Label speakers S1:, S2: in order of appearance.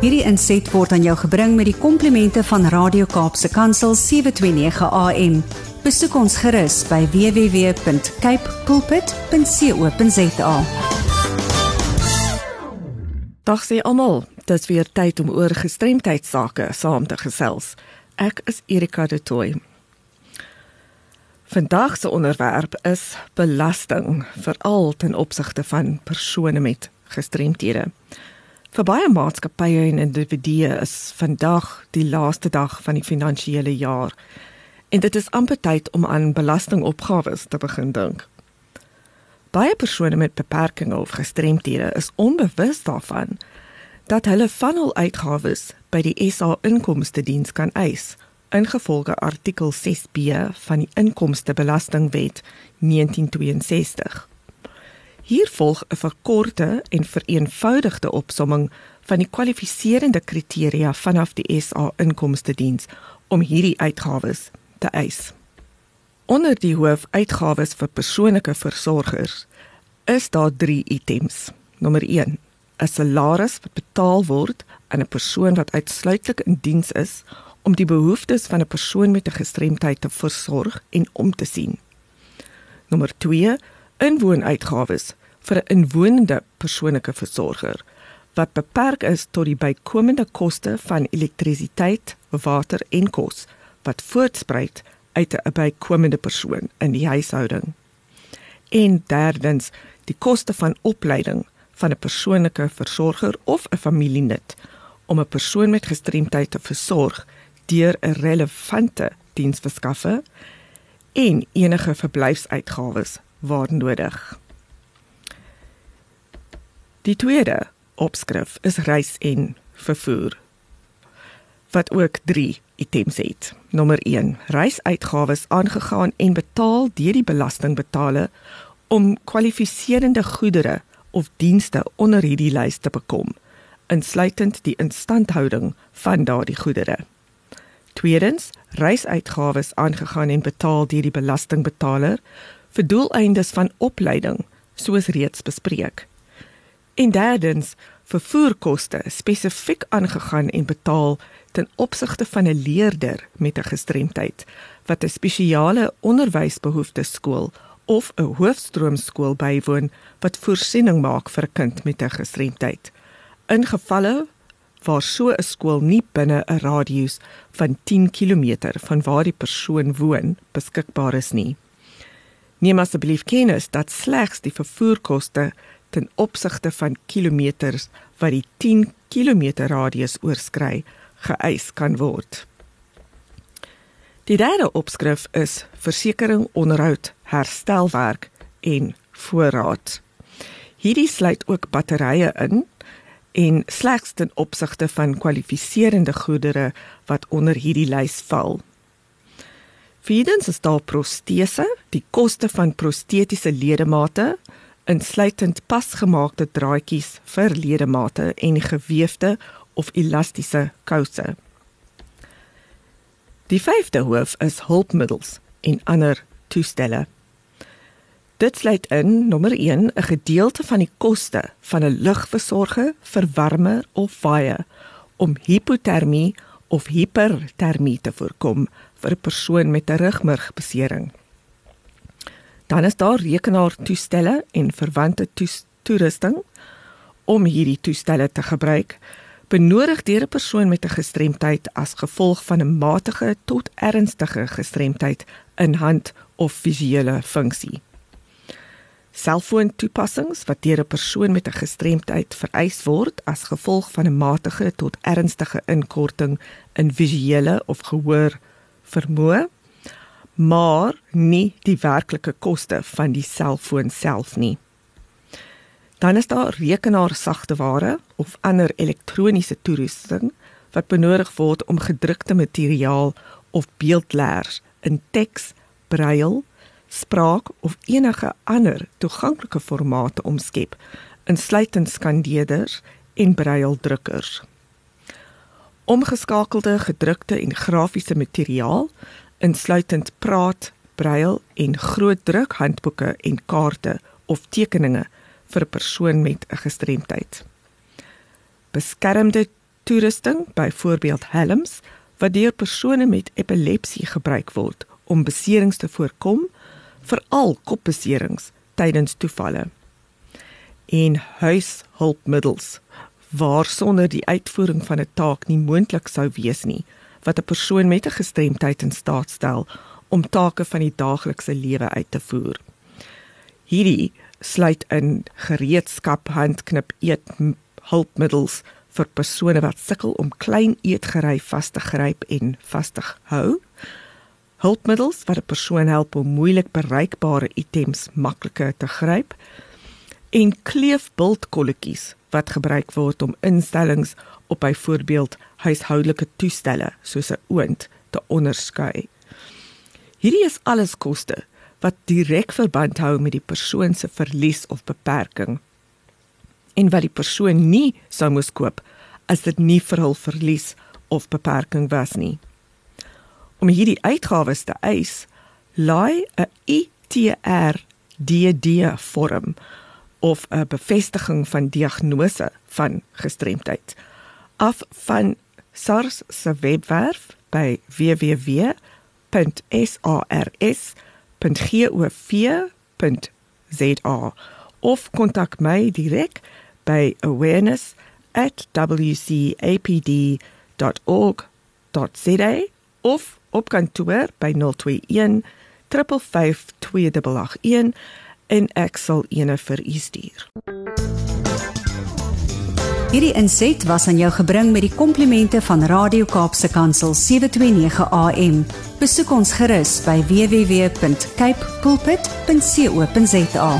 S1: Hierdie inset word aan jou gebring met die komplimente van Radio Kaapse Kansel 729 AM. Besoek ons gerus by www.cape pulpit.co.za.
S2: Dag sê almal, dit weer tyd om oor gestremdheidsake saam te gesels. Ek is Erika de Tooy. Vandag se onderwerp is belasting, veral ten opsigte van persone met gestremthede. Vir baie maatskappye en individue is vandag die laaste dag van die finansiële jaar en dit is amper tyd om aan belastingopgawes te begin dink. Baie persone met beperkings of gestremthede is onbewus daarvan dat hulle van hul uitgawes by die SA Inkomste Diens kan eis ingevolge artikel 6B van die Inkomstebelastingwet 1962. Hier volg 'n verkorte en vereenvoudigde opsomming van die kwalifiserende kriteria vanaf die SA Inkomste Diens om hierdie uitgawes te eis. Onder die hoof uitgawes vir persoonlike versorgers is daar 3 items. Nommer 1: 'n Salaris wat betaal word aan 'n persoon wat uitsluitlik in diens is om die behoeftes van 'n persoon met 'n gestremdheid te versorg en om te sien. Nommer 2: Inwoonuitgawes vir 'n inwonende persoonlike versorger wat beperk is tot die bykomende koste van elektrisiteit, water en kos wat voortspruit uit 'n bykomende persoon in die huishouding. En derdens, die koste van opleiding van 'n persoonlike versorger of 'n familielid om 'n persoon met gestremdheid te versorg deur 'n relevante diensverskaffer en enige verblyfsuitgawes waar nodig. Die tweede opskrif is reis en vervoer wat ook 3 items het. Nommer 1: reisuitgawes aangegaan en betaal deur die belastingbetaler om kwalifiserende goedere of dienste onder hierdie lys te bekom, insluitend die instandhouding van daardie goedere. Tweedens: reisuitgawes aangegaan en betaal deur die belastingbetaler vir doeleindes van opleiding, soos reeds bespreek. En derdens: vervoerkoste spesifiek aangegaan en betaal ten opsigte van 'n leerder met 'n gestremdheid wat 'n spesiale onderwysbehoeftes skool of 'n hoofstroomskool bywoon wat voorsiening maak vir 'n kind met 'n gestremdheid. In gevalle waar so 'n skool nie binne 'n radius van 10 km van waar die persoon woon beskikbaar is nie. Neem asseblief kennis dat slegs die vervoerkoste ten opsigte van kilometers wat die 10 km radius oorskry geëis kan word. Die derde opskrif is versekerings onderhoud, herstelwerk en voorraad. Hierdie sluit ook batterye in en slegs ten opsigte van kwalifiserende goedere wat onder hierdie lys val. Vierdens is daar protese, die koste van prostetiese ledemate, insluitend pasgemaakte draadjies vir ledemate en geweefde of elastiese kouse. Die vyfde hoof is hulpmiddels en ander toestelle. Dit sluit in nommer 1 'n gedeelte van die koste van 'n lugversorger, verwarmer of vye om hipotermie of hipertermie te voorkom vir 'n persoon met 'n rugmurgbesering. Dan is daar rekenaartoestelle en verwante toerusting om hierdie toestelle te gebruik benodig deur 'n persoon met 'n gestremdheid as gevolg van 'n matige tot ernstige gestremdheid in hand of visuele funksie. Selfoontoepassings wat deur 'n persoon met 'n gestremdheid vereis word as gevolg van 'n matige tot ernstige inkorting in visuele of gehoor vermoë, maar nie die werklike koste van die selfoon self nie. Dan is daar rekenaarsagteware of ander elektroniese toerusting wat benodig word om gedrukte materiaal of beeldleers in teks, braille, spraak of enige ander toeganklike formate omskep, insluitend skandeerders en braille drukkers. Omgeskakelde gedrukte en grafiese materiaal insluitend praat, braille en groot drukhandboeke en kaarte of tekeninge vir 'n persoon met 'n gestremdheid. Beskermde toerusting, byvoorbeeld helms, wat deur persone met epilepsie gebruik word om beserings te voorkom, veral kopbeserings tydens toevalle. En huishulpmiddels waarsonder die uitvoering van 'n taak nie moontlik sou wees nie, wat 'n persoon met 'n gestremdheid in staat stel om take van die daaglikse lewe uit te voer. Hierdie sluit in gereedskap, handknip, eet hulpmiddels vir persone wat sukkel om klein eetgerei vas te gryp en vas te hou. Hulpmiddels wat 'n persoon help om moeilik bereikbare items makliker te gryp en kleefbultkolletjies wat gebruik word om instellings op byvoorbeeld huishoudelike toestelle soos 'n oond te onderskei. Hierdie is alles koste wat direk verband hou met die persoon se verlies of beperking en wat die persoon nie sou moes koop as dit nie vir hul verlies of beperking was nie. Om hierdie uitgawes te eis, laai 'n ITR-DD vorm of 'n bevestiging van diagnose van gestremdheid. Af van SARS se webwerf by www.sars.gov.za of kontak my direk by awareness@wcapd.org.za of op kantoor by 021 352 2881 en ek sal ene vir u stuur.
S1: Hierdie inset was aan jou gebring met die komplimente van Radio Kaapse Kansel 729 AM. Besoek ons gerus by www.cape pulpit.co.za.